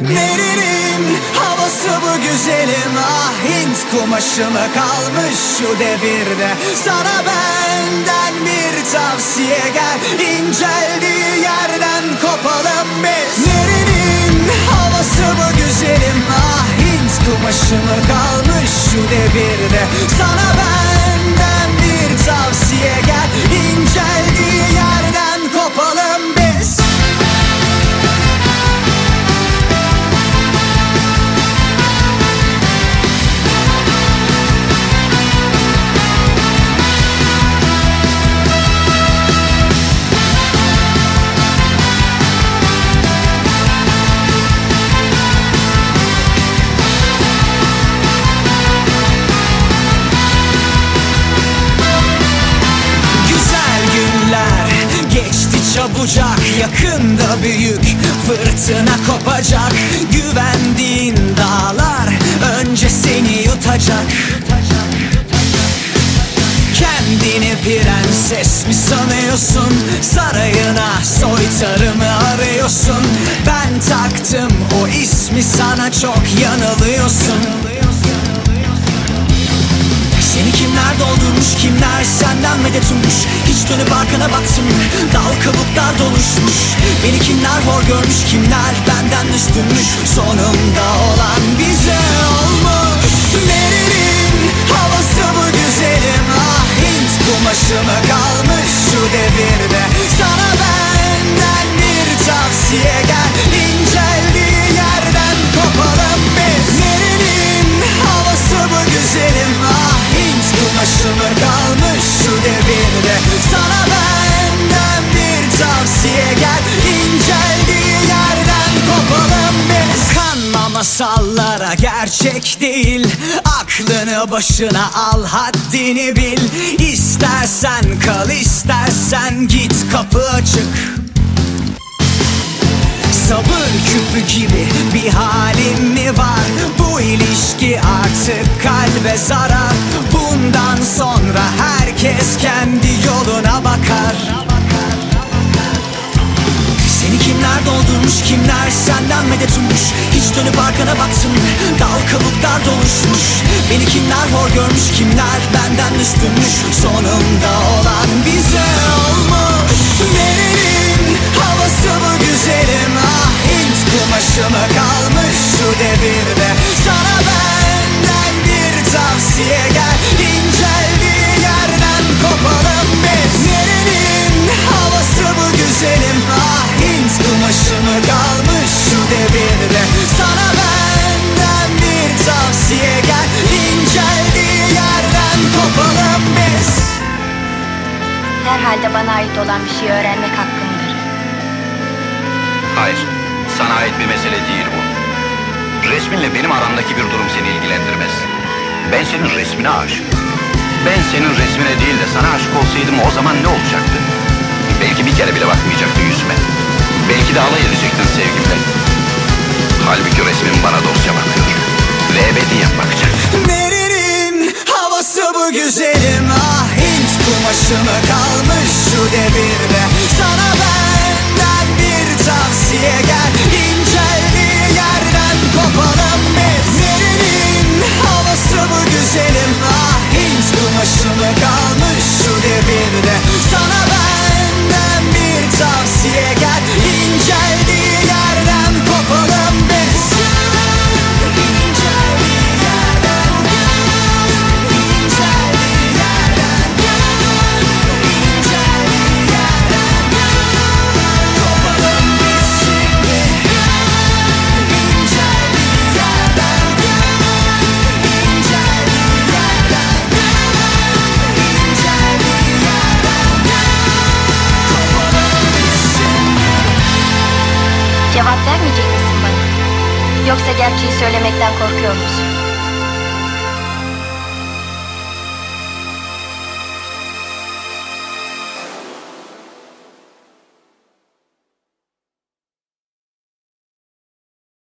Nerinin havası bu güzelim ah Hint kumaşı mı kalmış şu devirde. Sana benden bir tavsiye gel İnceldiği yerden kopalım biz. Nerinin havası bu güzelim ah Hint kumaşı mı kalmış şu devirde. Sana benden çabucak Yakında büyük fırtına kopacak. Güvendiğin dağlar önce seni yutacak. Kendini prenses mi sanıyorsun? Sarayına soytarımı arıyorsun? Ben taktım o ismi sana çok yanılıyorsun kimler doldurmuş kimler senden medet ummuş? Hiç dönüp arkana baktın mı? Dal kabuklar doluşmuş. Beni kimler hor görmüş kimler benden üstünmüş? Sonunda olan bize olmuş. Nerinin havası bu güzelim? Ah Hint kumaşı mı kalmış şu devirde. Sana benden bir tavsiye gel masallara gerçek değil. Aklını başına al haddini bil. İstersen kal istersen git kapı açık. Sabır küpü gibi bir halim mi var? Bu ilişki artık kalbe zarar. Bundan sonra herkes kendi yoluna bakar. Seni kimler doldurmuş kimler senden medet ummuş? Hiç dönüp arkana baktın dal kabuklar doluşmuş. Beni kimler hor görmüş kimler benden üstünmüş. Sonunda olan bize olmuş Herhalde bana ait olan bir şeyi öğrenmek hakkımdır. Hayır, sana ait bir mesele değil bu. Resminle benim aramdaki bir durum seni ilgilendirmez. Ben senin resmine aşığım. Ben senin resmine değil de sana aşık olsaydım o zaman ne olacaktı? Belki bir kere bile bakmayacaktı yüzüme. Belki de alay edecektin sevgimle. Halbuki resmin bana dosya bakıyor. Ve ebediyen bakacak. Nerenin havası bu güzelim ah Hint kumaşı mı kalmış şu devirde Sana benden bir tavsiye gel. İnceldiği yerden kopalım biz Nerenin havası bu güzelim? Ah Hint kumaşı mı kalmış şu devirde Sana benden bir tavsiye gel. İnceldiği Cevap vermeyecek misin bana? Yoksa gerçeği söylemekten korkuyor musun?